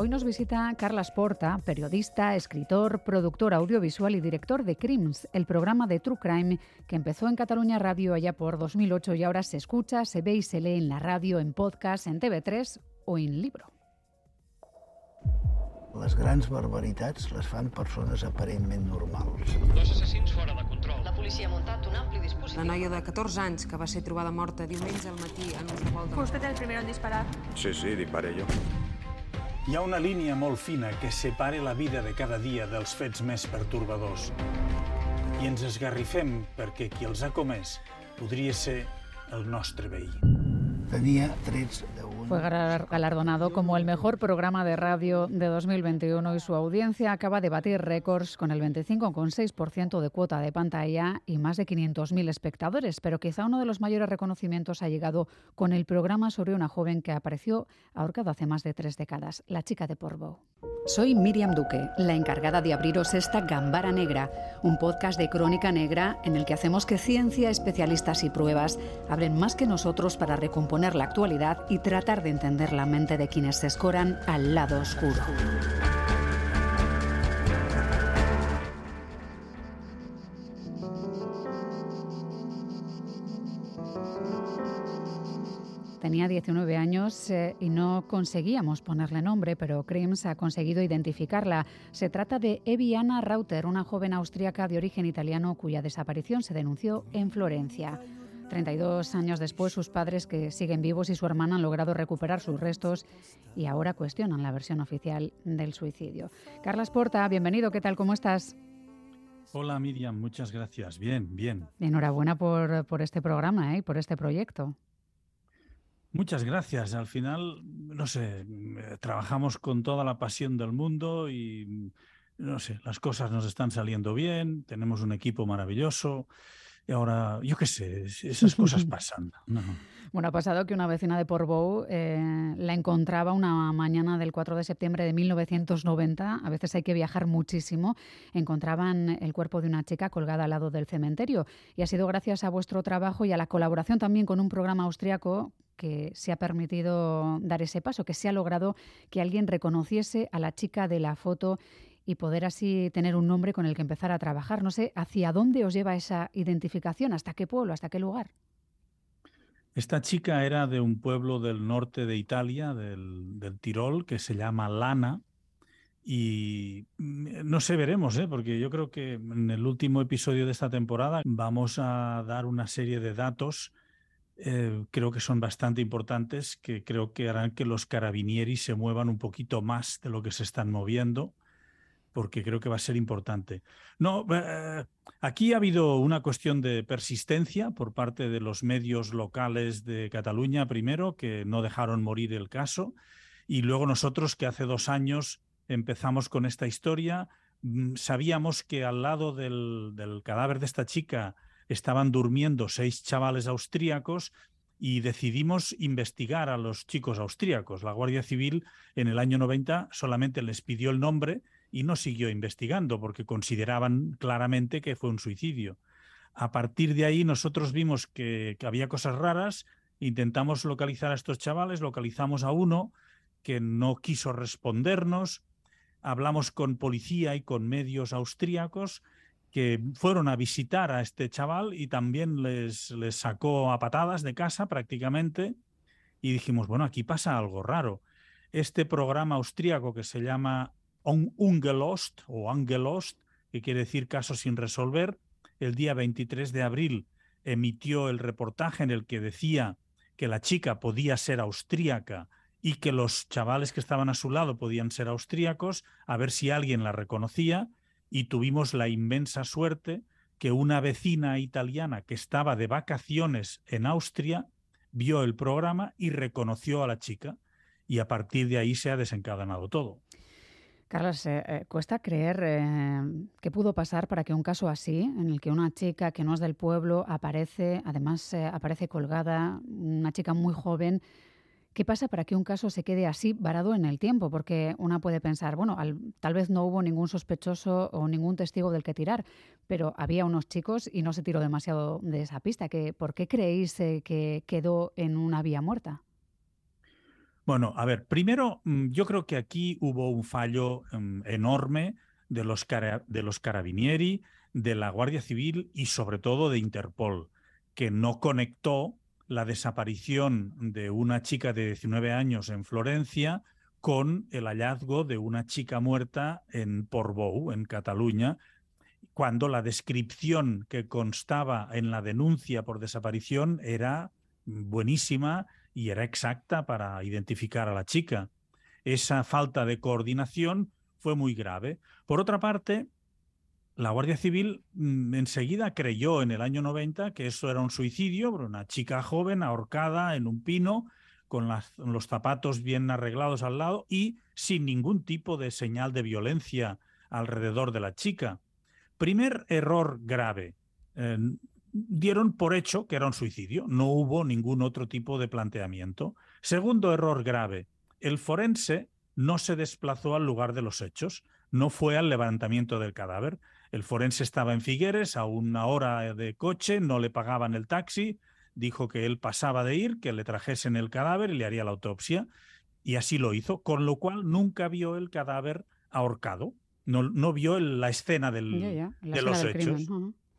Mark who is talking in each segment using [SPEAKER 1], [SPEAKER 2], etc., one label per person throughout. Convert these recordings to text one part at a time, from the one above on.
[SPEAKER 1] Hoy nos visita Carlas Porta, periodista, escritor, productor audiovisual y director de Crims, el programa de True Crime que empezó en Cataluña Radio allá por 2008 y ahora se escucha, se ve y se lee en la radio, en podcast, en TV3 o en libro.
[SPEAKER 2] Les grans barbaritats les fan persones aparentment normals.
[SPEAKER 3] Dos assassins fora de control.
[SPEAKER 4] La policia ha muntat un ampli dispositiu.
[SPEAKER 5] La noia de 14 anys que va ser trobada morta diumenge al matí en un revolt de...
[SPEAKER 6] Fue usted el primero en disparar.
[SPEAKER 7] Sí, sí, disparé yo.
[SPEAKER 8] Hi ha una línia molt fina que separa la vida de cada dia dels fets més pertorbadors. I ens esgarrifem perquè qui els ha comès podria ser el nostre veí.
[SPEAKER 2] Tenia trets.
[SPEAKER 1] Fue galar- galardonado como el mejor programa de radio de 2021 y su audiencia acaba de batir récords con el 25,6% de cuota de pantalla y más de 500.000 espectadores. Pero quizá uno de los mayores reconocimientos ha llegado con el programa sobre una joven que apareció ahorcada hace más de tres décadas, la chica de Portbou.
[SPEAKER 9] Soy Miriam Duque, la encargada de abriros esta Gambara Negra, un podcast de crónica negra en el que hacemos que ciencia, especialistas y pruebas hablen más que nosotros para recomponer la actualidad y tratar de entender la mente de quienes se escoran al lado oscuro.
[SPEAKER 1] Tenía 19 años eh, y no conseguíamos ponerle nombre, pero Crims ha conseguido identificarla. Se trata de Eviana Rauter, una joven austríaca de origen italiano cuya desaparición se denunció en Florencia. 32 años después, sus padres, que siguen vivos, y su hermana han logrado recuperar sus restos y ahora cuestionan la versión oficial del suicidio. Carlas Porta, bienvenido, ¿qué tal? ¿Cómo estás?
[SPEAKER 8] Hola Miriam, muchas gracias. Bien, bien.
[SPEAKER 1] Enhorabuena por, por este programa ¿eh? y por este proyecto.
[SPEAKER 8] Muchas gracias. Al final, no sé, eh, trabajamos con toda la pasión del mundo y, no sé, las cosas nos están saliendo bien, tenemos un equipo maravilloso. Y ahora, yo qué sé, esas cosas pasan. No.
[SPEAKER 1] Bueno, ha pasado que una vecina de Portbou eh, la encontraba una mañana del 4 de septiembre de 1990. A veces hay que viajar muchísimo. Encontraban el cuerpo de una chica colgada al lado del cementerio. Y ha sido gracias a vuestro trabajo y a la colaboración también con un programa austriaco que se ha permitido dar ese paso, que se ha logrado que alguien reconociese a la chica de la foto y poder así tener un nombre con el que empezar a trabajar. No sé, ¿hacia dónde os lleva esa identificación? ¿Hasta qué pueblo? ¿Hasta qué lugar?
[SPEAKER 8] Esta chica era de un pueblo del norte de Italia, del, del Tirol, que se llama Lana. Y mm, no sé, veremos, ¿eh? porque yo creo que en el último episodio de esta temporada vamos a dar una serie de datos, eh, creo que son bastante importantes, que creo que harán que los carabinieri se muevan un poquito más de lo que se están moviendo porque creo que va a ser importante. No, eh, aquí ha habido una cuestión de persistencia por parte de los medios locales de Cataluña, primero, que no dejaron morir el caso, y luego nosotros, que hace dos años empezamos con esta historia, mm, sabíamos que al lado del, del cadáver de esta chica estaban durmiendo seis chavales austríacos y decidimos investigar a los chicos austríacos. La Guardia Civil en el año 90 solamente les pidió el nombre y no siguió investigando porque consideraban claramente que fue un suicidio. A partir de ahí nosotros vimos que, había cosas raras, intentamos localizar a estos chavales, localizamos a uno que no quiso respondernos, hablamos con policía y con medios austríacos que fueron a visitar a este chaval y también les, les sacó a patadas de casa prácticamente y dijimos, bueno, aquí pasa algo raro. Este programa austríaco que se llama Ungelost o Angelost, que quiere decir caso sin resolver, el día 23 de abril emitió el reportaje en el que decía que la chica podía ser austríaca y que los chavales que estaban a su lado podían ser austríacos, a ver si alguien la reconocía, y tuvimos la inmensa suerte que una vecina italiana que estaba de vacaciones en Austria vio el programa y reconoció a la chica, y a partir de ahí se ha desencadenado todo.
[SPEAKER 1] Carlos, eh, eh, cuesta creer eh, qué pudo pasar para que un caso así, en el que una chica que no es del pueblo aparece, además eh, aparece colgada, una chica muy joven, ¿qué pasa para que un caso se quede así varado en el tiempo? Porque una puede pensar, bueno, al, tal vez no hubo ningún sospechoso o ningún testigo del que tirar, pero había unos chicos y no se tiró demasiado de esa pista. ¿Por qué creéis que quedó en una vía muerta?
[SPEAKER 8] Bueno, a ver, primero mm, yo creo que aquí hubo un fallo mm, enorme de los, de los carabinieri, de la Guardia Civil y sobre todo de Interpol, que no conectó la desaparición de una chica de 19 años en Florencia con el hallazgo de una chica muerta en Portbou, en Cataluña, cuando la descripción que constaba en la denuncia por desaparición era buenísima y era exacta para identificar a la chica. Esa falta de coordinación fue muy grave. Por otra parte, la Guardia Civil mm, enseguida creyó en el año 90 que eso era un suicidio, una chica joven ahorcada en un pino con los zapatos bien arreglados al lado y sin ningún tipo de señal de violencia alrededor de la chica. Primer error grave. Dieron por hecho que era un suicidio. No hubo ningún otro tipo de planteamiento. Segundo error grave. El forense no se desplazó al lugar de los hechos, no fue al levantamiento del cadáver. El forense estaba en Figueres a una hora de coche, no le pagaban el taxi, dijo que él pasaba de ir, que le trajesen el cadáver y le haría la autopsia, y así lo hizo, con lo cual nunca vio el cadáver ahorcado, no, no vio la escena del, de los hechos.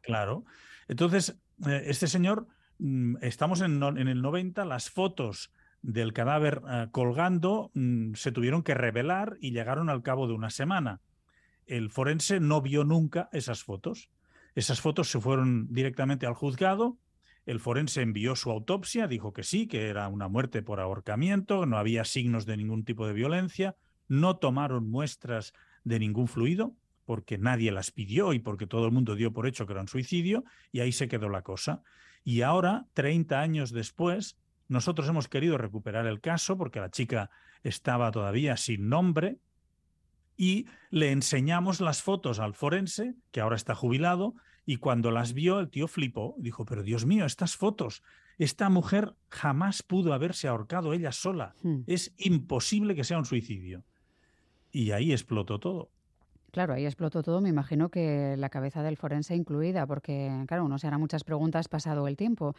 [SPEAKER 8] Claro. Entonces, eh, este señor, mm, estamos en, el 90, las fotos del cadáver eh, colgando mm, se tuvieron que revelar y llegaron al cabo de una semana el forense no vio nunca esas fotos. Esas fotos se fueron directamente al juzgado. El forense envió su autopsia, dijo que sí, que era una muerte por ahorcamiento, no había signos de ningún tipo de violencia, no tomaron muestras de ningún fluido, porque nadie las pidió y porque todo el mundo dio por hecho que era un suicidio, y ahí se quedó la cosa. Y ahora, 30 años después, nosotros hemos querido recuperar el caso porque la chica estaba todavía sin nombre, y le enseñamos las fotos al forense, que ahora está jubilado, y cuando las vio el tío flipó, dijo, pero Dios mío, estas fotos, esta mujer jamás pudo haberse ahorcado ella sola, hmm. es imposible que sea un suicidio. Y ahí explotó todo.
[SPEAKER 1] Claro, ahí explotó todo, me imagino que la cabeza del forense incluida, porque claro, uno se hará muchas preguntas pasado el tiempo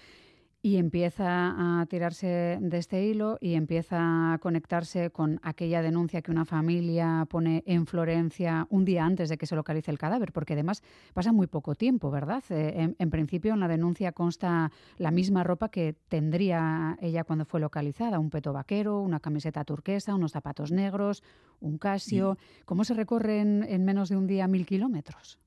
[SPEAKER 1] y empieza a tirarse de este hilo y empieza a conectarse con aquella denuncia que una familia pone en Florencia un día antes de que se localice el cadáver, porque además pasa muy poco tiempo, ¿verdad? Eh, en, principio en la denuncia consta la misma ropa que tendría ella cuando fue localizada, un peto vaquero, una camiseta turquesa, unos zapatos negros, un casio. ¿Cómo se recorren en menos de un día mil kilómetros?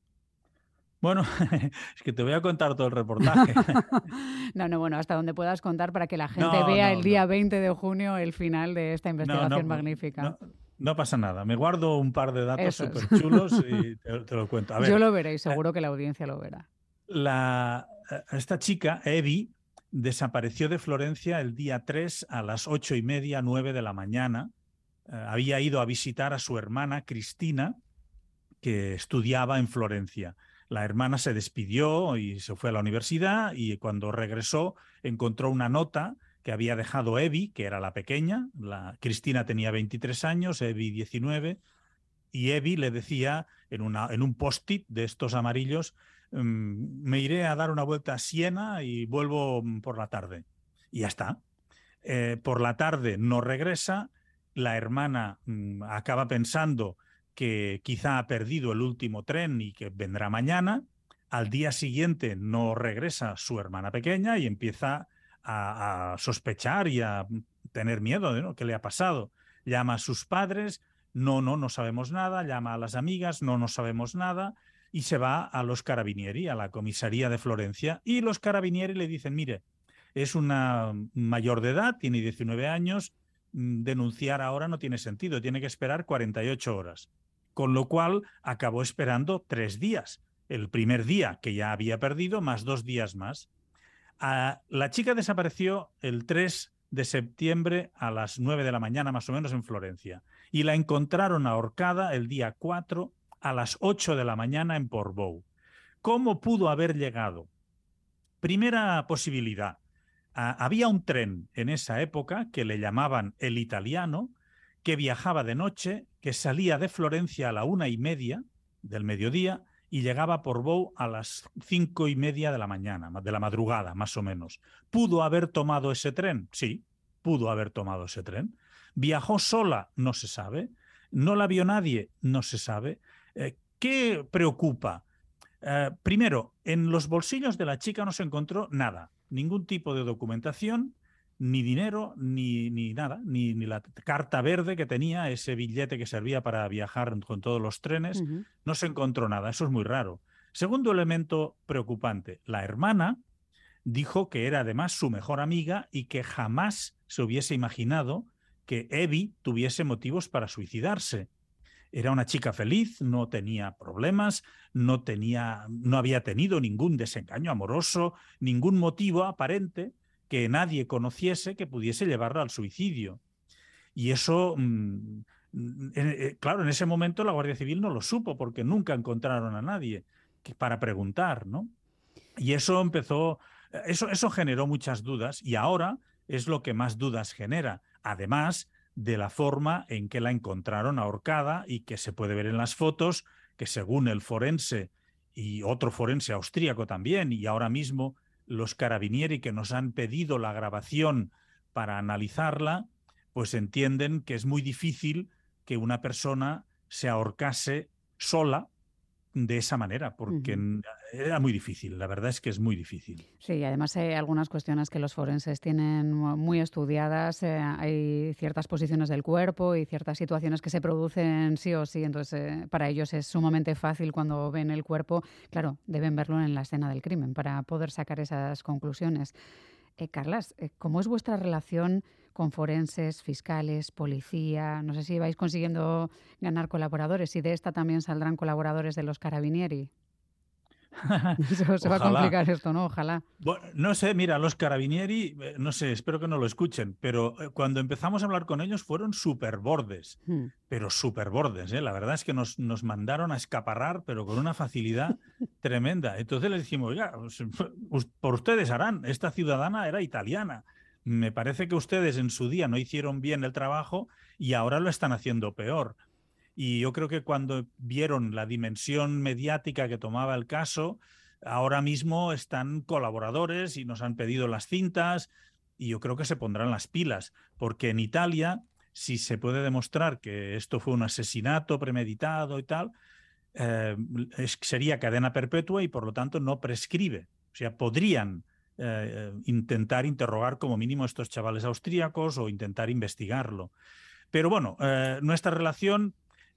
[SPEAKER 8] Bueno, es que te voy a contar todo el reportaje.
[SPEAKER 1] no, no, bueno, hasta donde puedas contar para que la gente vea el día 20 de junio el final de esta investigación magnífica.
[SPEAKER 8] No, pasa nada, me guardo un par de datos súper chulos y te, lo cuento.
[SPEAKER 1] Yo lo veré y seguro que la audiencia lo verá.
[SPEAKER 8] La, eh, esta chica, Evi, desapareció de Florencia el día 3 a las ocho y media, 9 de la mañana. Eh, había ido a visitar a su hermana Cristina, que estudiaba en Florencia. La hermana se despidió y se fue a la universidad y cuando regresó encontró una nota que había dejado Evi, que era la pequeña, Cristina tenía 23 años, Evi 19, y Evi le decía en un post-it de estos amarillos, mm, me iré a dar una vuelta a Siena y vuelvo mm, por la tarde. Y ya está. Eh, por la tarde no regresa, la hermana mm, acaba pensando que quizá ha perdido el último tren y que vendrá mañana. Al día siguiente no regresa su hermana pequeña y empieza a, sospechar y a tener miedo de ¿no? qué le ha pasado. Llama a sus padres, no, no, no sabemos nada, llama a las amigas, no, no sabemos nada, y se va a los carabinieri, a la comisaría de Florencia, y los carabinieri le dicen, mire, es una mayor de edad, tiene 19 años, mm, denunciar ahora no tiene sentido, tiene que esperar 48 horas con lo cual acabó esperando tres días. El primer día que ya había perdido, más dos días más. Ah, la chica desapareció el 3 de septiembre a las 9 de la mañana, más o menos, en Florencia. Y la encontraron ahorcada el día 4 a las 8 de la mañana en Portbou. ¿Cómo pudo haber llegado? Primera posibilidad. Ah, había un tren en esa época que le llamaban el italiano, que viajaba de noche, que salía de Florencia a la una y media del mediodía y llegaba por Bou a las cinco y media de la mañana, de la madrugada, más o menos. ¿Pudo haber tomado ese tren? Sí, pudo haber tomado ese tren. ¿Viajó sola? No se sabe. ¿No la vio nadie? No se sabe. Eh, ¿Qué preocupa? Eh, primero, en los bolsillos de la chica no se encontró nada, ningún tipo de documentación, ni dinero, ni, ni nada, ni, ni, la carta verde que tenía, ese billete que servía para viajar con todos los trenes, uh -huh. no se encontró nada. Eso es muy raro. Segundo elemento preocupante, la hermana dijo que era además su mejor amiga y que jamás se hubiese imaginado que Evi tuviese motivos para suicidarse. Era una chica feliz, no tenía problemas, no, tenía, no había tenido ningún desengaño amoroso, ningún motivo aparente que nadie conociese que pudiese llevarla al suicidio. Y eso, mmm, en, claro, en ese momento la Guardia Civil no lo supo porque nunca encontraron a nadie para preguntar, ¿no? Y eso empezó, eso, eso generó muchas dudas y ahora es lo que más dudas genera, además de la forma en que la encontraron ahorcada y que se puede ver en las fotos, que según el forense y otro forense austríaco también, y ahora mismo los carabinieri que nos han pedido la grabación para analizarla, pues entienden que es muy difícil que una persona se ahorcase sola de esa manera, porque uh -huh. Era muy difícil, la verdad es que es muy difícil.
[SPEAKER 1] Sí, además hay algunas cuestiones que los forenses tienen muy estudiadas, eh, hay ciertas posiciones del cuerpo y ciertas situaciones que se producen sí o sí, entonces eh, para ellos es sumamente fácil cuando ven el cuerpo, claro, deben verlo en la escena del crimen para poder sacar esas conclusiones. Eh, Carlas, ¿cómo es vuestra relación con forenses, fiscales, policía? No sé si vais consiguiendo ganar colaboradores y de esta también saldrán colaboradores de los carabinieri. Eso, se va a complicar esto, ¿no? Ojalá.
[SPEAKER 8] Bueno, no sé, mira, los carabinieri, no sé, espero que no lo escuchen, pero cuando empezamos a hablar con ellos fueron súper bordes, hmm. pero súper bordes. ¿eh? La verdad es que nos, nos mandaron a escaparrar, pero con una facilidad tremenda. Entonces les dijimos, oiga, por ustedes harán, esta ciudadana era italiana. Me parece que ustedes en su día no hicieron bien el trabajo y ahora lo están haciendo peor. Y yo creo que cuando vieron la dimensión mediática que tomaba el caso, ahora mismo están colaboradores y nos han pedido las cintas y yo creo que se pondrán las pilas, porque en Italia, si se puede demostrar que esto fue un asesinato premeditado y tal, eh, sería cadena perpetua y por lo tanto no prescribe. O sea, podrían eh, intentar interrogar como mínimo a estos chavales austríacos o intentar investigarlo. Pero bueno, eh, nuestra relación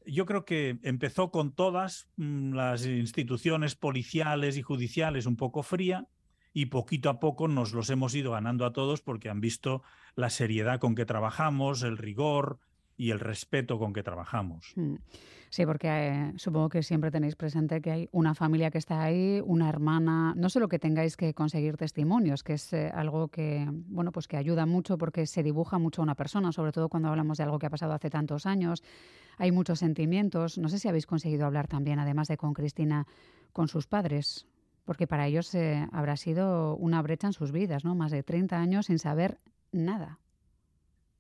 [SPEAKER 8] yo creo que empezó con todas mmm, las instituciones policiales y judiciales un poco fría y poquito a poco nos los hemos ido ganando a todos porque han visto la seriedad con que trabajamos, el rigor y el respeto con que trabajamos.
[SPEAKER 1] Sí, porque eh, supongo que siempre tenéis presente que hay una familia que está ahí, una hermana, no solo que tengáis que conseguir testimonios, que es eh, algo que, bueno, pues que ayuda mucho porque se dibuja mucho a una persona, sobre todo cuando hablamos de algo que ha pasado hace tantos años. Hay muchos sentimientos. No sé si habéis conseguido hablar también, además de con Cristina, con sus padres, porque para ellos eh, habrá sido una brecha en sus vidas, ¿no? Más de 30 años sin saber nada.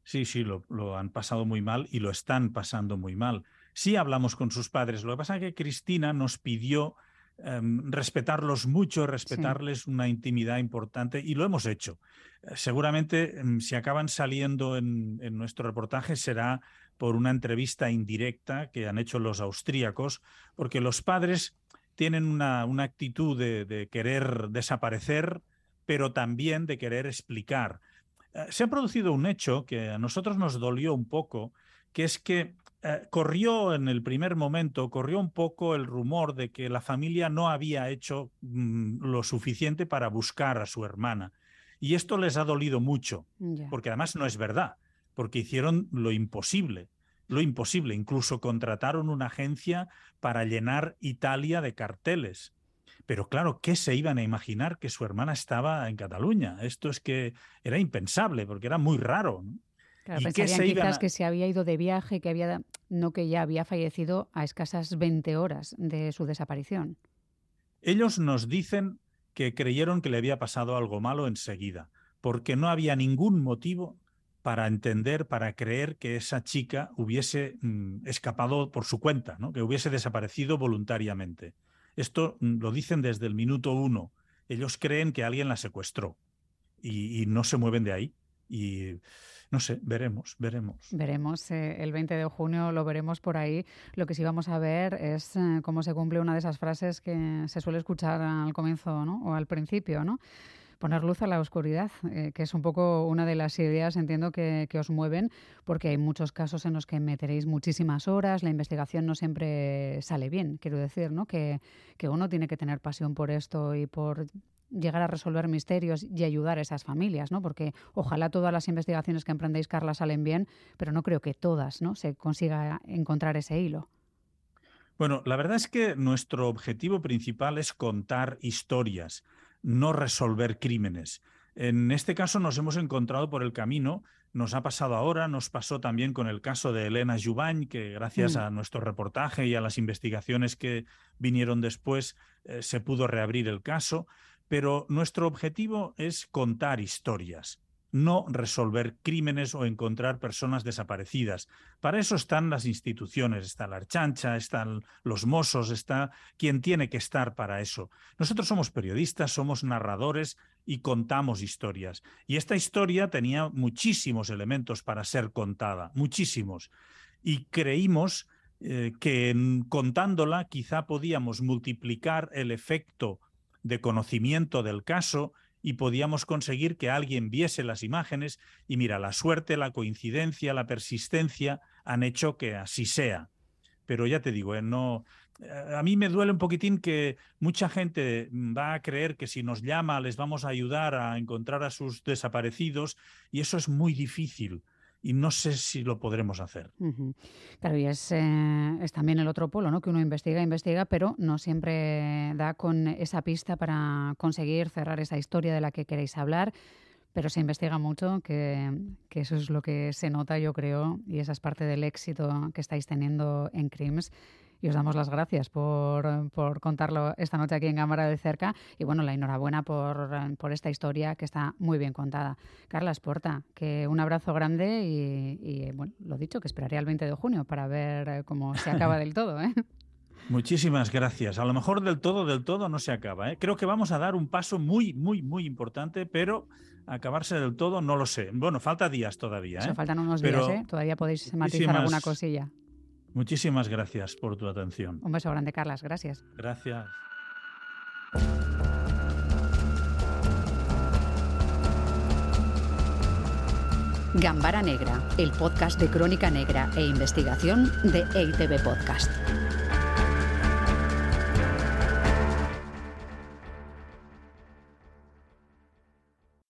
[SPEAKER 8] Sí, sí, lo, lo, han pasado muy mal y lo están pasando muy mal. Sí hablamos con sus padres. Lo que pasa es que Cristina nos pidió eh, respetarlos mucho, respetarles sí. una intimidad importante y lo hemos hecho. Eh, seguramente eh, si acaban saliendo en, en, nuestro reportaje será por una entrevista indirecta que han hecho los austríacos, porque los padres tienen una, una actitud de, de querer desaparecer, pero también de querer explicar se ha producido un hecho que a nosotros nos dolió un poco, que es que eh, corrió en el primer momento, corrió un poco el rumor de que la familia no había hecho mm, lo suficiente para buscar a su hermana. Y esto les ha dolido mucho, yeah. porque además no es verdad, porque hicieron lo imposible, lo imposible. Incluso contrataron una agencia para llenar Italia de carteles. Pero claro, ¿qué se iban a imaginar que su hermana estaba en Cataluña? Esto es que era impensable, porque era muy raro. ¿no?
[SPEAKER 1] Claro, ¿Y pensarían qué se quizás a... que se había ido de viaje, que había, no que ya había fallecido a escasas 20 horas de su desaparición.
[SPEAKER 8] Ellos nos dicen que creyeron que le había pasado algo malo enseguida, porque no había ningún motivo para entender, para creer que esa chica hubiese mm, escapado por su cuenta, ¿no? que hubiese desaparecido voluntariamente. Esto lo dicen desde el minuto uno. Ellos creen que alguien la secuestró y, y no se mueven de ahí. y no sé, veremos, veremos.
[SPEAKER 1] Veremos, eh, el 20 de junio lo veremos por ahí. Lo que sí vamos a ver es eh, cómo se cumple una de esas frases que se suele escuchar al comienzo ¿no? o al principio, ¿no? Poner luz a la oscuridad, eh, que es un poco una de las ideas, entiendo, que, que, os mueven, porque hay muchos casos en los que meteréis muchísimas horas, la investigación no siempre sale bien, quiero decir, ¿no? Que, que uno tiene que tener pasión por esto y por llegar a resolver misterios y ayudar a esas familias, ¿no? Porque ojalá todas las investigaciones que emprendéis, Carla, salen bien, pero no creo que todas, ¿no? Se consiga encontrar ese hilo.
[SPEAKER 8] Bueno, la verdad es que nuestro objetivo principal es contar historias, no resolver crímenes. En este caso nos hemos encontrado por el camino, nos ha pasado ahora, nos pasó también con el caso de Elena Jubañ, que gracias mm. a nuestro reportaje y a las investigaciones que vinieron después eh, se pudo reabrir el caso pero nuestro objetivo es contar historias, no resolver crímenes o encontrar personas desaparecidas. Para eso están las instituciones, está la Archancha, están los Mossos, está quien tiene que estar para eso. Nosotros somos periodistas, somos narradores y contamos historias. Y esta historia tenía muchísimos elementos para ser contada, muchísimos. Y creímos eh, que contándola quizá podíamos multiplicar el efecto de conocimiento del caso y podíamos conseguir que alguien viese las imágenes y mira, la suerte, la coincidencia, la persistencia han hecho que así sea. Pero ya te digo, ¿eh? no, eh, a mí me duele un poquitín que mucha gente va a creer que si nos llama les vamos a ayudar a encontrar a sus desaparecidos y eso es muy difícil y no sé si lo podremos hacer.
[SPEAKER 1] Claro, y es, eh, es, también el otro polo, ¿no? Que uno investiga, investiga, pero no siempre da con esa pista para conseguir cerrar esa historia de la que queréis hablar. Pero se investiga mucho, que, que eso es lo que se nota, yo creo, y esa es parte del éxito que estáis teniendo en CRIMS y os damos las gracias por, por, contarlo esta noche aquí en Cámara de Cerca y bueno, la enhorabuena por, por, esta historia que está muy bien contada. Carla Esporta, que un abrazo grande y, y, bueno, lo dicho, que esperaré al 20 de junio para ver cómo se acaba del todo. ¿eh?
[SPEAKER 8] Muchísimas gracias. A lo mejor del todo, del todo no se acaba. ¿eh? Creo que vamos a dar un paso muy, muy, muy importante, pero acabarse del todo no lo sé. Bueno, falta días todavía. ¿eh?
[SPEAKER 1] faltan unos días, ¿eh? Todavía podéis matizar alguna cosilla.
[SPEAKER 8] Muchísimas gracias por tu atención.
[SPEAKER 1] Un beso grande, Carlas. Gracias.
[SPEAKER 8] Gracias.
[SPEAKER 9] Gambara Negra, el podcast de crónica negra e investigación de EITV Podcast.